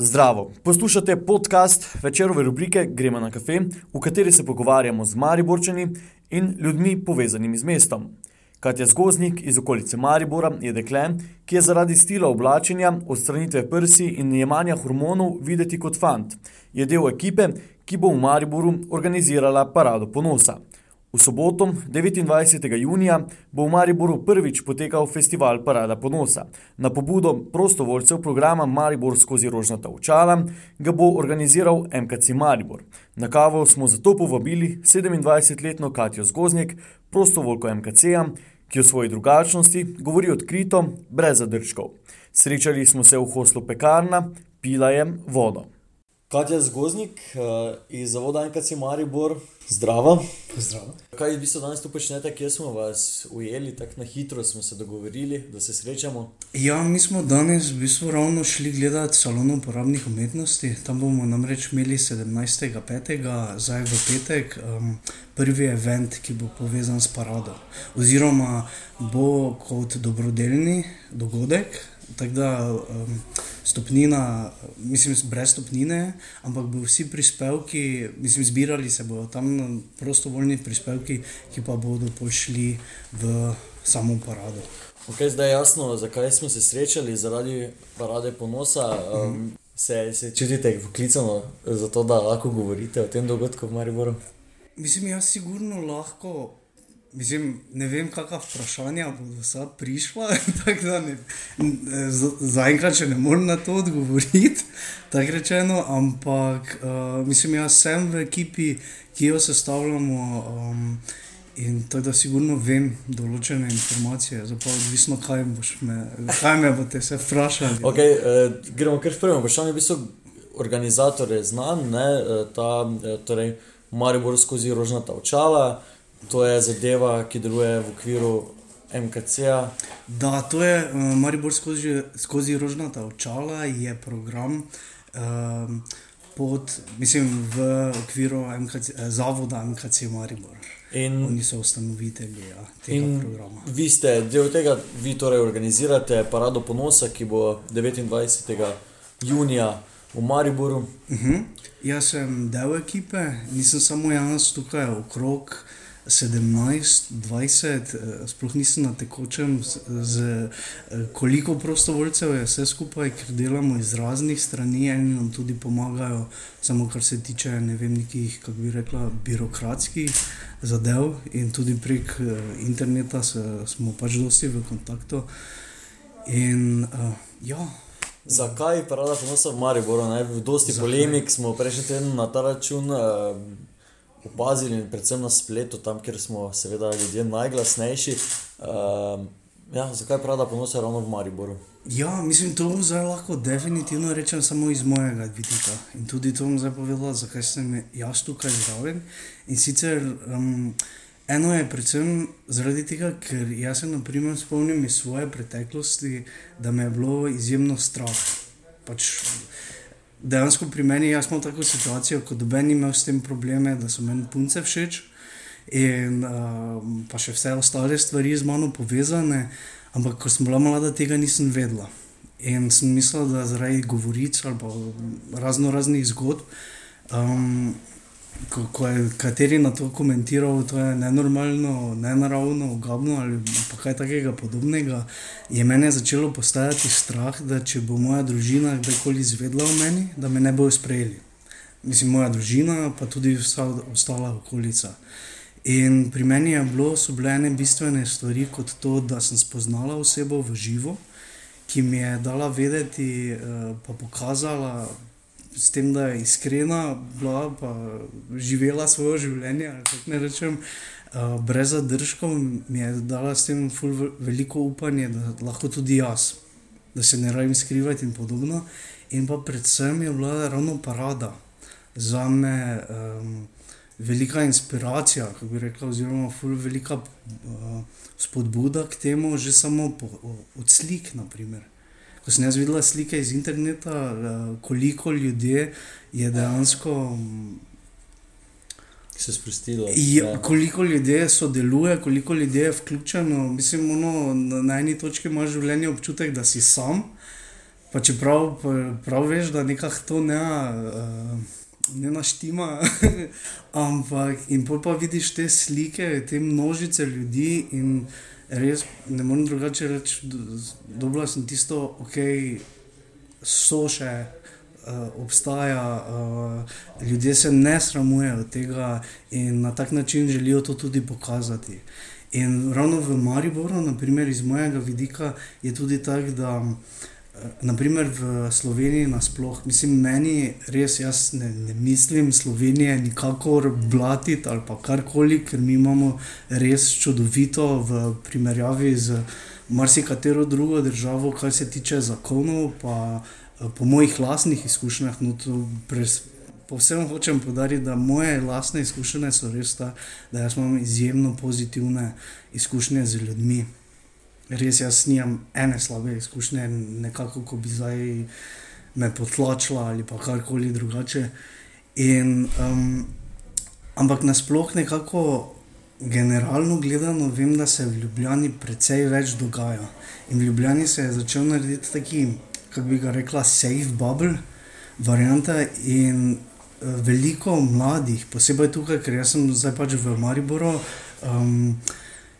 Zdravo, poslušate podcast večerove rubrike Gremo na kafe, v kateri se pogovarjamo z Mariborčani in ljudmi povezanimi z mestom. Katja Zgoznik iz okolice Maribora je dekle, ki je zaradi stila oblačenja, odstranitve prsi in jemanja hormonov videti kot fant. Je del ekipe, ki bo v Mariboru organizirala parado ponosa. V soboto, 29. junija, bo v Mariboru prvič potekal festival Parada ponosa. Na pobudo prostovoljcev programa Maribor skozi rožnata očala ga bo organiziral MKC Maribor. Na kavo smo zato povabili 27-letno Katjo Zgoznik, prostovoljko MKC-ja, ki o svoji drugačnosti govori odkrito, brez zadržkov. Srečali smo se v hoslu Pekarna, pila je vodo. Katja Zgoznik uh, iz Zavoda NKC Maribor, zdravo. Zdravo. Kaj v bistvu danes tu počnete, kje smo vas ujeli, tako na hitro smo se dogovorili, da se srečamo? Ja, mi smo danes v bistvu ravno šli gledati salon uporabnih umetnosti. Tam bomo namreč imeli 17.5. zdaj v petek. Um, Prvi event, ki bo povezan s parado, oziroma bo kot dobrodelni dogodek, tako da um, stopnina, mislim, brez stopnine, ampak bo vsi prispevki, mislim, zbirali se bodo tam prostovoljni prispevki, ki pa bodo pošli v samo parado. Okay, zdaj je jasno, zakaj smo se srečali, zaradi parade ponosa. Um, mm. se, se čutite poklicano za to, da lahko govorite o tem dogodku v Mariboru? Mislim, jaz sigurno lahko. Mislim, ne vem, kakšna vprašanja bodo vsa prišla. Zaenkrat še ne morem na to odgovoriti, tako rečeno, ampak uh, mislim, jaz sem v ekipi, ki jo sestavljamo. Um, In tako da, sigurno vem določene informacije, zelo odvisno, kaj, me, kaj me boste se vprašali. Okay, uh, gremo kar prvo vprašanje. Je znan, ne, eh, ta, torej Maribor skozi rožnata očala. To je zadeva, ki deluje v okviru MKC-ja. Da, to je uh, Maribor skozi, skozi rožnata očala, je program. Uh, Pod, mislim, v okviru MKC, eh, zavoda MKC Maribor. In, Oni so ustanovitelji ja, tega programa. Vi ste del tega, vi torej organizirate parado ponosa, ki bo 29. junija v Mariboru. Uh mhm. -huh. Jaz sem del ekipe, nisem samo jaz tukaj okrog. 17, 20, eh, sploh nisem na tekočem, z, z eh, koliko prostovoljcev je vse skupaj, ker delamo iz raznih strani, eni nam tudi pomagajo, samo kar se tiče ne vem, nekih, kako bi rekla, birokratskih zadev in tudi prek uh, interneta se, smo pač dosti v kontaktu. In, uh, ja. Zakaj je parada ponosa v Mariboru? Dosti Zakaj? polemik smo prejšnji teden na ta račun. Uh, opazili, predvsem na spletu, tam, kjer smo, seveda, ljudje najglasnejši. Uh, ja, zakaj pravi, da ponosa ravno v Mariboru? Ja, mislim, to zdaj lahko definitivno rečem samo iz mojega vidika. In tudi to bom zdaj povedal, zakaj sem jaz tukaj zraven. In sicer um, eno je predvsem zaradi tega, ker jaz se naprimer spomnim iz svoje preteklosti, da me je bilo izjemno strah. Pač, dejansko pri meni, jaz imam tako situacijo, kot doben imel s tem probleme, da so meni punce všeč in uh, pa še vse ostale stvari z mano povezane. Ampak ko sem bila mlada, tega nisem vedela. In sem mislila, da zaradi govoric ali razno raznih zgodb. Um, ko, ko je kateri na to komentiral, da je nenormalno, nenaravno, ogabno ali kaj takega podobnega, je meni začelo postajati strah, da če bo moja družina kdajkoli izvedela o meni, da me ne bojo sprejeli. Mislim, moja družina, pa tudi vsa ostala okolica. In pri meni je bilo, so bile ene bistvene stvari, kot to, da sem spoznala osebo v živo, ki mi je dala vedeti, eh, pa pokazala s tem, da je iskrena, bila pa živela svoje življenje. Rečem, uh, brez zadržkov mi je dala s tem veliko upanje, da lahko tudi jaz, da se ne rabim skrivati in podobno. In pa predvsem je bila ravno parada za me. Um, Velika inspiracija, kako bi rekla, oziroma velika uh, spodbuda k temu, že samo po, od slik. Naprimer ko sem jaz videla slike iz interneta, eh, koliko ljudi je dejansko. Se sprostilo. Ja, koliko ljudi sodeluje, koliko ljudi je vključeno. Mislim, ono, na eni točki imaš življenje občutek, da si sam. Pa čeprav prav veš, da nekako to ne, uh, ne naštima, ampak in pa vidiš te slike, te množice ljudi in res ne morem drugače reči, do- dobila sem tisto, ok, so še. Uh, obstaja, uh, ljudje se ne sramujejo tega in na tak način želijo to tudi pokazati. In ravno v Mariboru, naprimer iz mojega vidika, je tudi tako, da eh, naprimer v Sloveniji nasploh, mislim, meni res, jaz ne, ne mislim Slovenije nikakor blatiti ali pa karkoli, ker mi imamo res čudovito v primerjavi z marsikatero drugo državo, kar se tiče zakonov, pa eh, po mojih lastnih izkušnjah, no to pres, Povsem hočem podariti, da moje lastne izkušnje so res ta, da jaz imam izjemno pozitivne izkušnje z ljudmi. Res jaz nimam ene slabe izkušnje, nekako, ko bi zdaj me potlačila ali pa karkoli drugače. In, um, ampak nasploh nekako, generalno gledano, vem, da se v Ljubljani precej več dogaja. In v Ljubljani se je začel narediti taki, kako bi ga rekla, safe bubble varianta. In eh, veliko mladih, posebej tukaj, ker jaz sem zdaj pač v Mariboru. Um,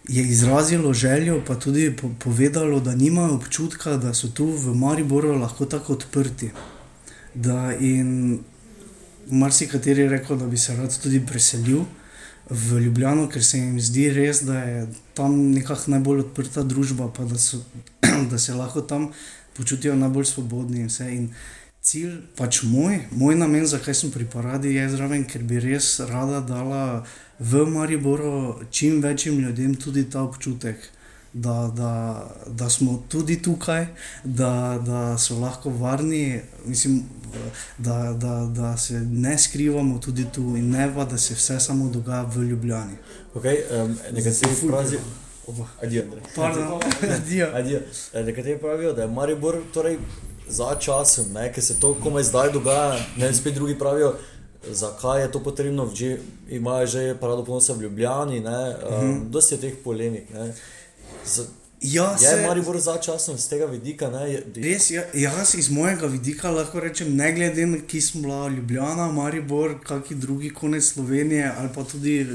Je izrazilo željo, pa tudi po povedalo, da nimajo občutka, da so tu v Mariboru lahko tako odprti. Da in marsikateri je rekel, da bi se rad tudi preselil v Ljubljano, ker se jim zdi res, da je tam nekako najbolj odprta družba, pa da, so, da se lahko tam počutijo najbolj svobodni. In, vse. in cilj, pač moj, moj namen, zakaj sem pri paradi, je zraven, ker bi res rada dala v Mariboru čim večjim ljudem tudi ta občutek. Da, da, da smo tudi tukaj, da, da so lahko varni, mislim, da, da, da se ne skrivamo tudi tu, in ne pa, da se vse samo dogaja v Ljubljani. Okay, um, nekateri, pravijo, Oba. Adijo. Pardon, adijo. Adijo. Eh, nekateri pravijo, da je Maribor torej, za časom, ne, ker se to komaj zdaj dogaja, ne spet drugi pravijo. Zakaj je to potrebno, že imajo že parado ponosa v Ljubljani, ne, um, mm -hmm. dosti je teh polemik. Ne. Z, Ja, je se- Maribor za časom z tega vidika? Ne, je, Res, ja, jaz iz mojega vidika lahko rečem, ne glede na ki smo bila, Ljubljana, Maribor, kakšni drugi konec Slovenije ali pa tudi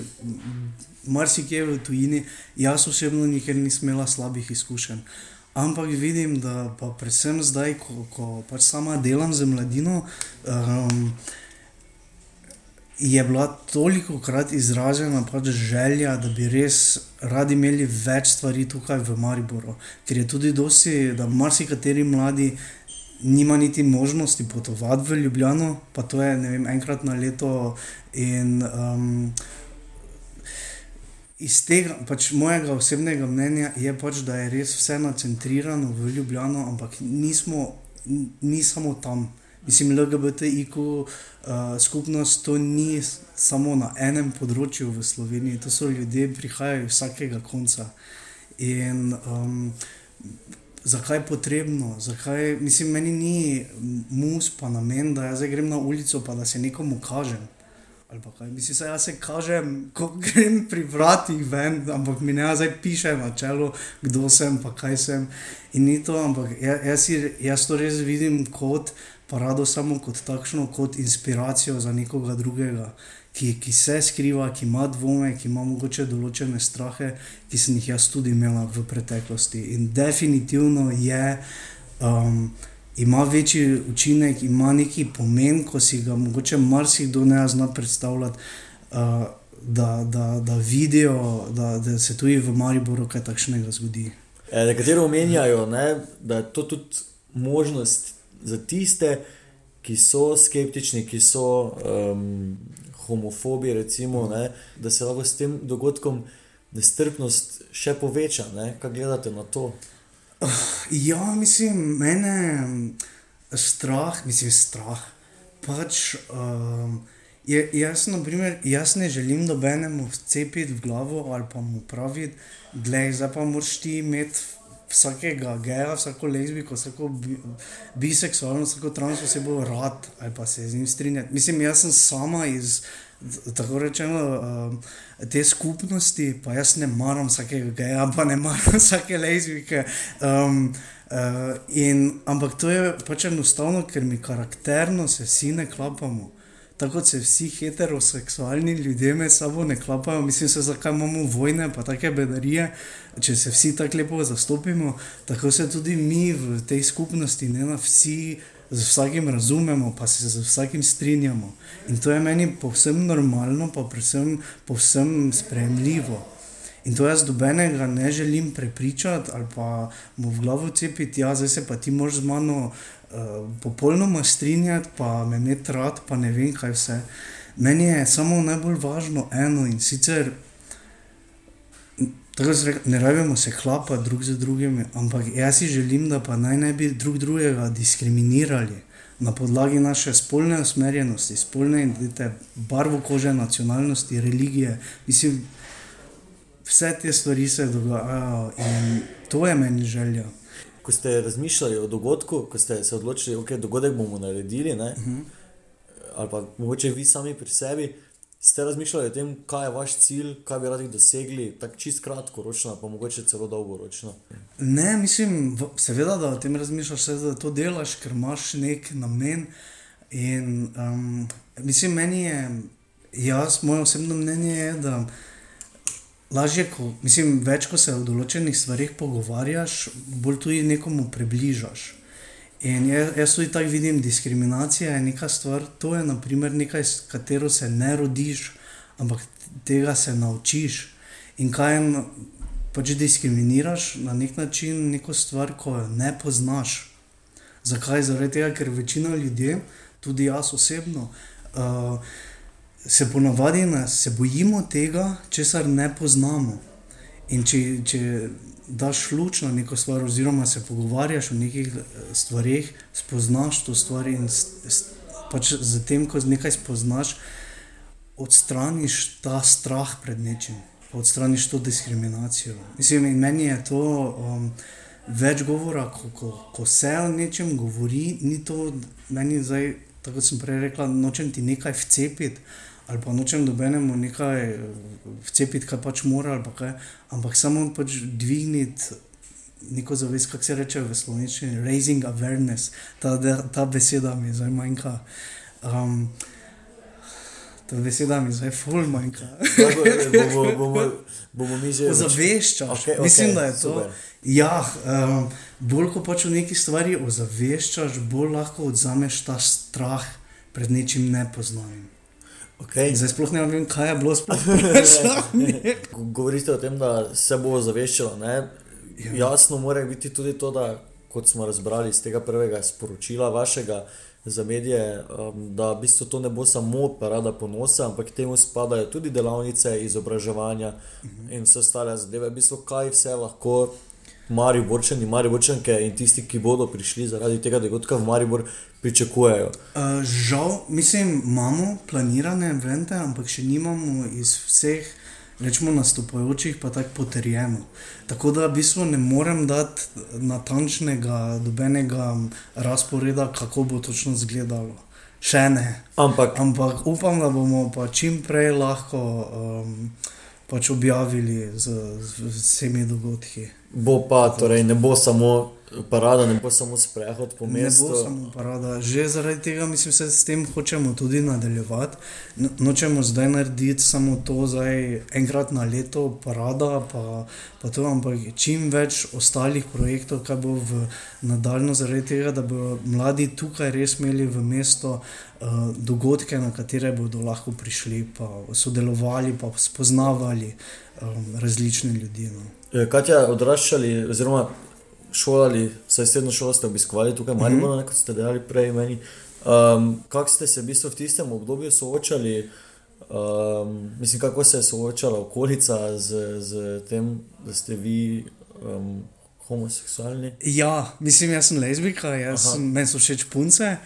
marsikje v tujini, jaz osebno nikjer nisem imela slabih izkušenj. Ampak vidim, da pa predvsem zdaj, ko, ko pač sama delam z mladino, um, je bila toliko krat izražena pač želja, da bi res radi imeli več stvari tukaj v Mariboru. Ker je tudi dosti, da marsikateri mladi nima niti možnosti potovati v Ljubljano, pa to je ne vem, enkrat na leto. In, um, iz tega, pač mojega osebnega mnenja je pač, da je res vse nacentrirano v Ljubljano, ampak nismo, ni samo tam. Mislim, LGBTIQ uh, skupnost to ni samo na enem področju v Sloveniji, to so ljudje, ki prihajajo iz vsakega konca. In um, zakaj je potrebno, zakaj, mislim, meni ni mus pa namen, da jaz grem na ulico pa da se nekomu kažem. Mislim, saj jaz se kažem, ko grem pri vratih ven, ampak mi ne zdaj piše na čelu, kdo sem, pa kaj sem. In ni to, ampak ja- jaz, jaz to res vidim kot parado, samo kot takšno, kot inspiracijo za nekoga drugega, ki, ki se skriva, ki ima dvome, ki ima mogoče določene strahe, ki sem jih jaz tudi imela v preteklosti. In definitivno je. Um, ima večji učinek, ima neki pomen, ko si ga mogoče marsikdo ne zna predstavljati, uh, da, da, da vidijo, da, da se tudi v Mariboru kaj takšnega zgodi. Eh, Nekateri omenjajo, ne, da je to tudi možnost za tiste, ki so skeptični, ki so um, homofobi, recimo, ne, da se lahko s tem dogodkom nestrpnost še poveča. Ne. Kaj gledate na to? Ja, mislim, mene mm, strah, mislim, strah. Pač, um, je, jaz, na primer, jaz ne želim nobenemu vcepiti v glavo ali pa mu praviti, da zdaj pa moraš ti imeti vsakega geja, vsako lezbiko, vsako bi, biseksualno, vsako trans osebo rad ali pa se z njim strinjati. Mislim, jaz sem sama iz. Tako rečemo, um, te skupnosti, pa jaz ne maram vsakega geja, pa ne maram vsake lezbike. Um, Uh, in, ampak to je pač enostavno, ker mi karakterno se vsi ne klapamo. Tako kot se vsi heteroseksualni ljudje med sabo ne klapajo, mislim, se, zakaj imamo vojne, pa take bedarije, če se vsi tako lepo zastopimo, tako se tudi mi v tej skupnosti, ne na vsi, z vsakim razumemo, pa se z vsakim strinjamo. In to je meni povsem normalno, pa predvsem povsem sprejemljivo. In to jaz dobenega ne želim prepričati ali pa mu v glavo cepiti, ja, zdaj se pa ti moraš z mano uh, popolnoma strinjati, pa me imeti rad, pa ne vem kaj vse. Meni je samo najbolj važno eno in sicer. Ne rabimo se klapati drug za drugim, ampak jaz si želim, da pa naj ne bi drug drugega diskriminirali na podlagi naše spolne usmerjenosti, spolne identitete, barvo kože, nacionalnosti, religije. Mislim, vse te stvari se dogajajo in to je meni želja. Ko ste razmišljali o dogodku, ko ste se odločili, da okay, dogodek bomo naredili, uh mhm. -huh. ali pa mogoče vi sami pri sebi, ste razmišljali o tem, kaj je vaš cilj, kaj bi radi dosegli, tako čist kratkoročno, pa mogoče celo dolgoročno. Ne, mislim, seveda, da o tem razmišljaš, da to delaš, ker imaš nek namen. In um, mislim, meni je, jaz, moje osebno mnenje je, da lažje, ko, mislim, več ko se o določenih stvarih pogovarjaš, bolj tudi nekomu približaš. In jaz, jaz tudi tako vidim, diskriminacija je neka stvar, to je naprimer nekaj, s katero se ne rodiš, ampak tega se naučiš. In kaj jim pač diskriminiraš na nek način, neko stvar, ko jo ne poznaš. Zakaj? Zaradi tega, ker večina ljudi, tudi jaz osebno, uh, se ponavadi ne, se bojimo tega, česar ne poznamo. In če, če daš luč na neko stvar, oziroma se pogovarjaš o nekih eh, stvarih, spoznaš to stvar in pač z tem, ko nekaj spoznaš, odstraniš ta strah pred nečim, odstraniš to diskriminacijo. Mislim, in meni je to. Um, Več govora, ko, ko, ko se o nečem govori, ni to meni zdaj, tako kot sem prej rekla, nočem ti nekaj vcepiti, ali pa nočem dobenemu nekaj eh, vcepiti, kaj pač mora, kaj, ampak samo pač dvigniti neko zavest, kako se reče v slovenščini, raising awareness, ta, ta beseda mi zdaj manjka. Um, Ta beseda mi zdaj ful manjka. bomo, bomo, bomo mi že ozaveščali. Okay, okay, Mislim, da je to. Ja, um, bolj ko pač v neki stvari ozaveščaš, bolj lahko odzameš ta strah pred nečim nepoznanim. Okay. Zdaj sploh ne vem, kaj je bilo sploh. Govorite o tem, da se bo zaveščalo. Ja. Jasno, mora biti tudi to, da kot smo razbrali iz tega prvega sporočila vašega za medije, um, da v bistvu to ne bo samo parada ponosa, ampak temu spadajo tudi delavnice, izobraževanja uh mhm. -huh. in vse ostale zadeve. V bistvu, kaj vse lahko Mariborčani, Mariborčanke in tisti, ki bodo prišli zaradi tega dogodka v Maribor, pričakujejo. Uh, žal, mislim, imamo planirane evente, ampak še nimamo iz vseh. Rečemo nastopajočih, pa tako potrjeno. Tako da v bistvu ne morem dati natančnega, dobenega razporeda, kako bo točno izgledalo. Še ne. Ampak, Ampak upam, da bomo pa čim prej lahko um, pač objavili z, z, z vsemi dogodki. Bo pa, torej ne bo samo parada, ne bo samo sprehod po mestu. Ne bo samo parada. Že zaradi tega mislim, da se s tem hočemo tudi nadaljevati. No, nočemo zdaj narediti samo to, zdaj enkrat na leto, parada, pa, pa to, ampak čim več ostalih projektov, kaj bo v nadaljno, zaradi tega, da bodo mladi tukaj res imeli v mesto uh, dogodke, na katere bodo lahko prišli, pa sodelovali, pa spoznavali um, različne ljudi. No. Eh, Kaj je odraščali, oziroma šolali, vsaj srednjo šolo ste obiskovali tukaj, malo mm -hmm. kot ste dejali prej. Um, kako ste se v, bistvu v tistem obdobju soočali, um, mislim, kako se je soočala okolica z, z tem, da ste vi um, homoseksualni? Ja, mislim, jaz sem lezbika, meni so všeč punce.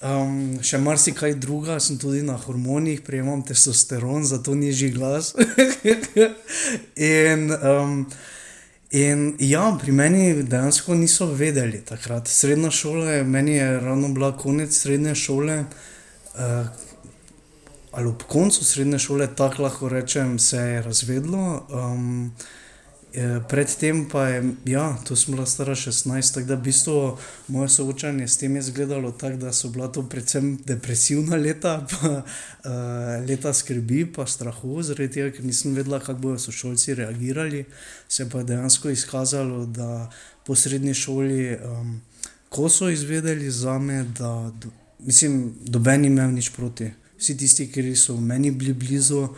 Um, še marsikaj druga, sem tudi na hormonih, prejemam testosteron, zato nižji glas. in, um, In ja, pri meni dejansko niso vedeli takrat. Srednja šola, meni je ravno bila konec srednje šole, uh, ali ob koncu srednje šole, tako lahko rečem, se je razvedlo. Um, predtem pa je, ja, to sem bila stara 16, tako da v bistvu moje soočanje s tem je izgledalo tako, da so bila to predvsem depresivna leta, pa uh, leta skrbi, pa strahu, zaradi tega, ker nisem vedela, kako bodo sošolci reagirali. Se pa je dejansko izkazalo, da po srednji šoli, um, ko so izvedeli za me, da do, mislim, doben imel nič proti. Vsi tisti, ki so meni bili blizu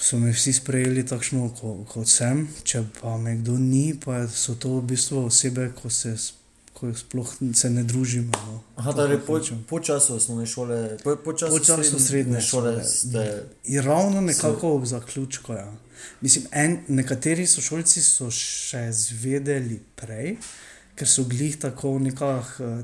so me vsi sprejeli takšno, kot, sem, če pa me kdo ni, pa so to v bistvu osebe, ko se, ko sploh se ne družimo. No. Aha, je po, po času osnovne šole, po, po času, po času srednje, srednje šole. Ste, je ravno nekako v zaključku. Ja. Mislim, en, nekateri sošolci so še zvedeli prej, ker so glih tako nekakšne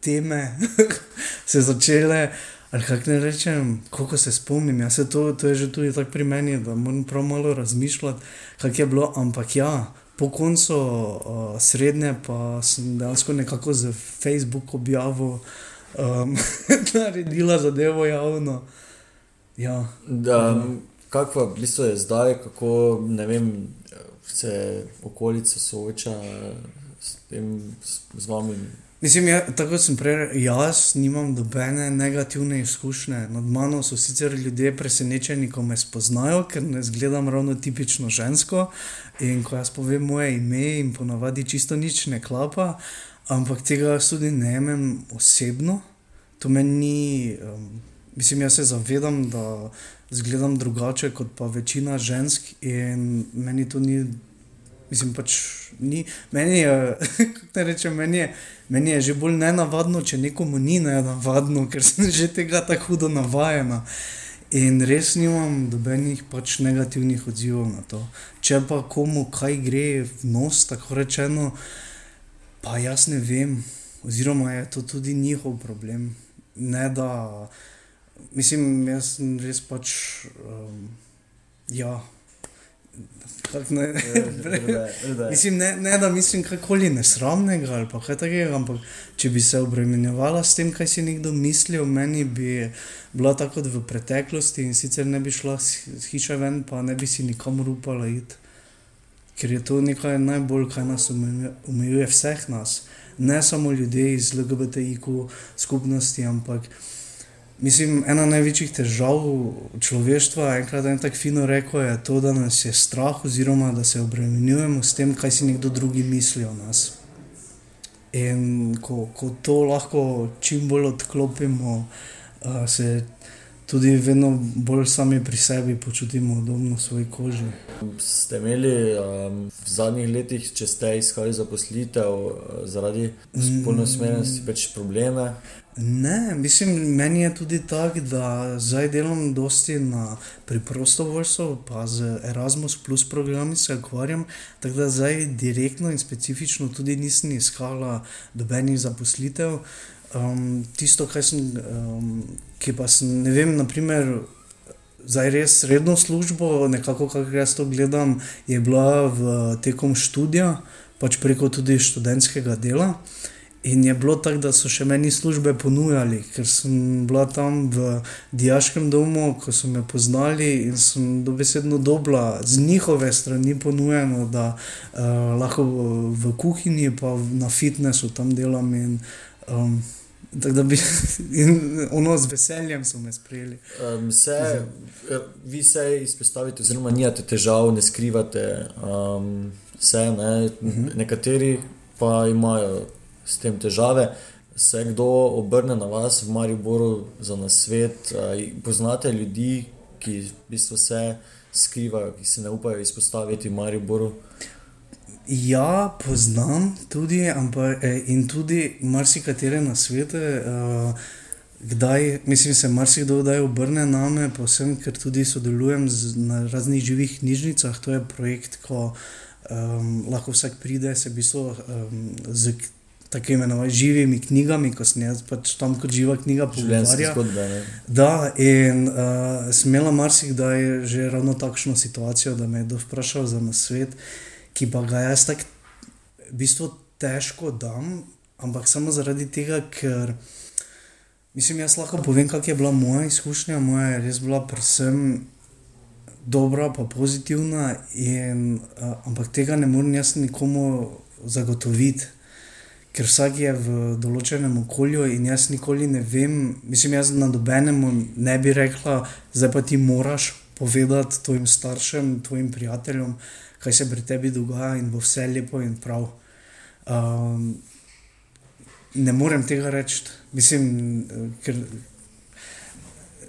teme se začele. Ali kako ne rečem, koliko se spomnim, ja, se to, to je že tudi tako pri meni, da moram prav malo razmišljati, kako je bilo. Ampak ja, po koncu uh, srednje pa sem dejansko nekako za Facebook objavil, um, naredila zadevo javno. Ja. Da, kako v bistvu je zdaj, kako vem, se okolica sooča s tem z, z vami? Mislim, ja, tako sem prej, jaz nimam dobene negativne izkušnje. Nad mano so sicer ljudje presenečeni, ko me spoznajo, ker ne zgledam ravno tipično žensko. In ko jaz povem moje ime, in ponavadi čisto nič ne klapa, ampak tega jaz tudi ne jemem osebno. To meni, um, mislim, jaz se zavedam, da zgledam drugače kot pa večina žensk, in meni to ni Mislim, pač ni, meni je, kako rečem, meni je, meni je že bolj nenavadno, če nekomu ni nenavadno, ker sem že tega tako hudo navajena. In res nimam dobenih pač negativnih odzivov na to. Če pa komu kaj gre v nos, tako rečeno, pa jaz ne vem, oziroma je to tudi njihov problem. Ne da, mislim, jaz sem res pač, um, ja. Ne, ne, mislim, ne, ne da mislim kakoli nesramnega ali kaj takega, ampak če bi se obremenjevala s tem, kaj si nekdo misli o meni, bi bila tako kot v preteklosti in sicer ne bi šla z hiše ven, pa ne bi si nikamor upala iti. Ker je to nekaj najbolj, kar nas omejuje, vseh nas, ne samo ljudi iz LGBTIQ skupnosti, ampak. Mislim, ena največjih težav človeštva, enkrat je tako fino rekel, je to, da nas je strah, oziroma da se obremenjujemo s tem, kaj si nekdo drugi misli o nas. In ko, ko to lahko čim bolj odklopimo, uh, se tudi vedno bolj sami pri sebi počutimo udobno v svoji koži. Ste imeli um, v zadnjih letih, če ste iskali zaposlitev uh, zaradi spolne usmerjenosti, več probleme? Ne, mislim, meni je tudi tako, da zdaj delam dosti na prostovoljstvu, pa z Erasmus Plus programi se ukvarjam. Tako da zdaj direktno in specifično tudi nisem iskala dobenih zaposlitev. Um, tisto, kar sem, um, ki pa sem, ne vem, naprimer. Zdaj res redno službo, nekako kako jaz to gledam, je bila v tekom študija, pač preko tudi študentskega dela. In je bilo tako, da so še meni službe ponujali, ker sem bila tam v diaškem domu, ko so me poznali in sem dobesedno dobila z njihove strani ponujeno, da uh, lahko v kuhinji, pa na fitnessu tam delam. In, um, Tako da bi ono z veseljem so me sprejeli. Um, se, vi se izpostavite, oziroma nimate težav, ne skrivate um, se, ne? uh mhm. -huh. nekateri pa imajo s tem težave. Se kdo obrne na vas v Mariboru za nasvet? Poznate ljudi, ki v bistvu se skrivajo, ki se ne upajo izpostaviti v Mariboru? Ja, poznam tudi, ampak e, in tudi marsikatere na svetu. Kdaj, mislim, se marsikdo kdaj obrne na me, posebej, ker tudi sodelujem z, na raznih živih knjižnicah. To je projekt, ko um, lahko vsak pride se v bistvu um, z tako imenovanimi živimi knjigami, ko sem jaz pač tam kot živa knjiga pogovarjal. Da, in uh, smela marsikdaj že ravno takšno situacijo, da me je vprašal za nasvet, ki pa ga jaz tako v bistvu težko dam, ampak samo zaradi tega, ker. Mislim, jaz lahko povem, kakšna je bila moja izkušnja. Moja je res bila predvsem dobra, pa pozitivna, in, uh, ampak tega ne morem jaz nikomu zagotoviti, ker vsak je v določenem okolju in jaz nikoli ne vem, mislim, jaz na dobenemu ne bi rekla, zdaj pa ti moraš povedati tvojim staršem, tvojim prijateljem, kaj se pri tebi dogaja in bo vse lepo in prav. Um, ne morem tega reči, mislim, ker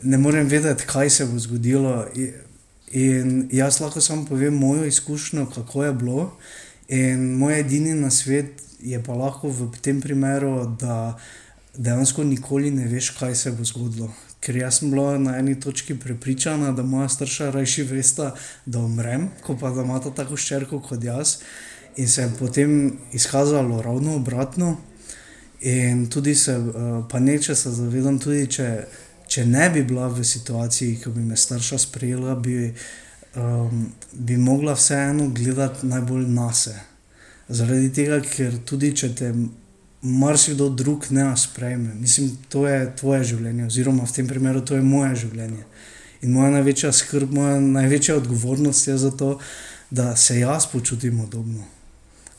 ne morem vedeti, kaj se bo zgodilo. In jaz lahko samo povem mojo izkušnjo, kako je bilo. In moj edini na svet je pa lahko v tem primeru, da dejansko nikoli ne veš, kaj se bo zgodilo. Ker jaz sem bila na eni točki prepričana, da moja starša rajši veste, da umrem, kot pa da ima tako ščerko kot jaz. In se je potem izkazalo ravno obratno. In tudi se, eh, pa neče se zavedam, tudi če, če ne bi bila v situaciji, ki bi me starša sprejela, bi, um, bi mogla vseeno gledati najbolj na sebe. Zaradi tega, ker tudi če te marsikdo drug ne sprejme, mislim, to je tvoje življenje, oziroma v tem primeru to je moje življenje. In moja največja skrb, moja največja odgovornost je za to, da se jaz počutim podobno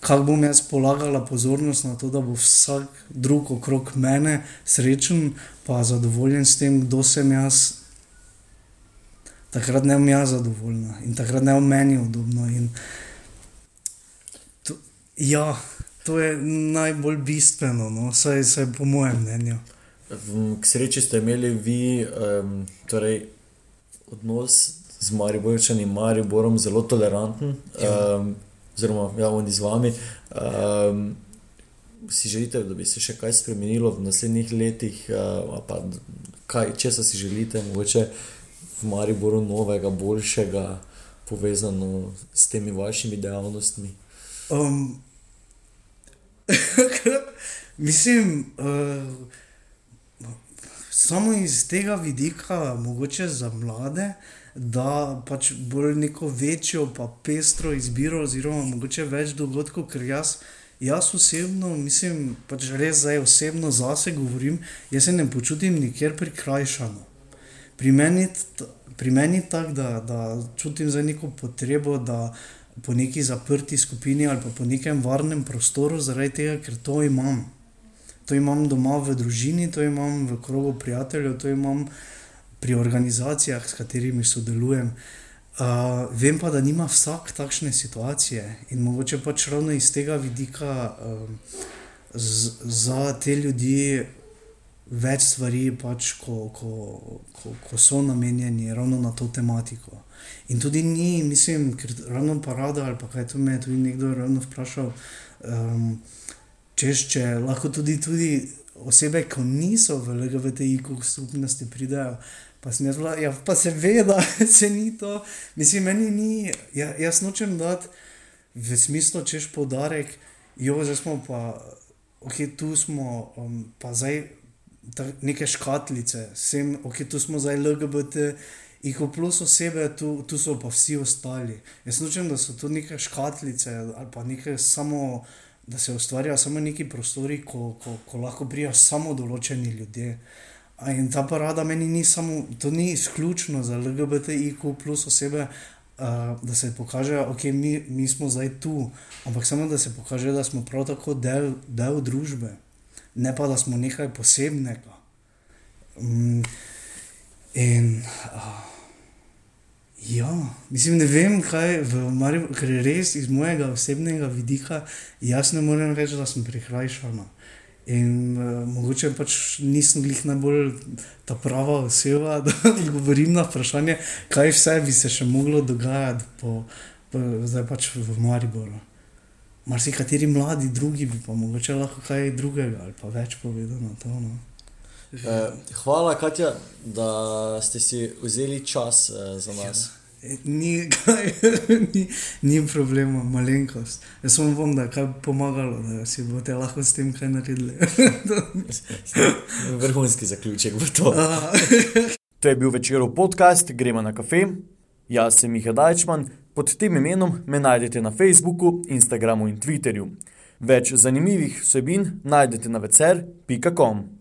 kako bom jaz polagala pozornost na to, da bo vsak drug okrog mene srečen, pa zadovoljen s tem, kdo sem jaz. Takrat ne bom jaz zadovoljna in takrat ne bom meni udobno. To, ja, to je najbolj bistveno, no? saj, saj po mojem mnenju. K sreči ste imeli vi um, torej, odnos z Mariborčani in Mariborom zelo toleranten. Ja. Um, oziroma ja, oni z vami. Um, si želite, da bi se še kaj spremenilo v naslednjih letih, uh, pa kaj, če si želite, mogoče v Mariboru novega, boljšega, povezano s temi vašimi dejavnostmi? Um, mislim, uh, samo iz tega vidika, mogoče za mlade da pač bolj neko večjo, pa pestro izbiro, oziroma mogoče več dogodkov, ker jaz, jaz osebno, mislim, pač res zdaj osebno zase govorim, jaz se ne počutim nikjer prikrajšano. Pri meni je tako, da, da čutim za neko potrebo, da po neki zaprti skupini ali pa po nekem varnem prostoru, zaradi tega, ker to imam. To imam doma v družini, to imam v krogu prijateljev, to imam pri organizacijah, s katerimi sodelujem. Uh, vem pa, da nima vsak takšne situacije in mogoče pač ravno iz tega vidika um, z, za te ljudi več stvari, pač, ko, ko, ko, ko so namenjeni ravno na to tematiko. In tudi ni, mislim, ker ravno parada ali pa kaj to me je tudi nekdo ravno vprašal. Um, češ, če lahko tudi, tudi osebe, ki niso v LGBTI skupnosti, pridajo. Pa sem jaz, bila, ja, pa seveda, se ni to, mislim, meni ni, ja, jaz nočem dati v smislu, češ podarek, jo, zdaj smo pa, ok, tu smo, um, pa zdaj ta, neke škatlice, sem, ok, tu smo zdaj LGBT, jih plus osebe, tu, tu so pa vsi ostali. Jaz nočem, da so to neke škatlice ali pa neke samo, da se ustvarjajo samo neki prostori, ko, ko, ko lahko prijajo samo določeni ljudje. In ta parada meni ni samo, to ni izključno za LGBTIQ plus osebe, uh, da se pokaže, da okay, mi, mi smo zdaj tu, ampak samo da se pokaže, da smo prav tako del, del družbe, ne pa da smo nekaj posebnega. Um, in uh, ja, mislim, ne vem, kaj je res iz mojega osebnega vidika, jaz ne morem reči, da sem prikrajšana. In uh, mogoče pač nisem jih najbolj ta prava oseba, da odgovorim na vprašanje, kaj vse bi se še moglo dogajati po, po, zdaj pač v Mariboru. Mar si kateri mladi drugi bi pa mogoče lahko kaj drugega ali pa več povedal na to. No. Eh, hvala, Katja, da ste si vzeli čas eh, za nas. Ja. Ni, ni, ni problema, malenkost. Jaz samo bom, da je kaj pomagalo, da si boste lahko s tem kaj naredili. Vrhunski zaključek v to. to je bil večerov podcast, gremo na kafe. Jaz sem Miha Dajčman, pod tem imenom me najdete na Facebooku, Instagramu in Twitterju. Več zanimivih vsebin najdete na vecer.com.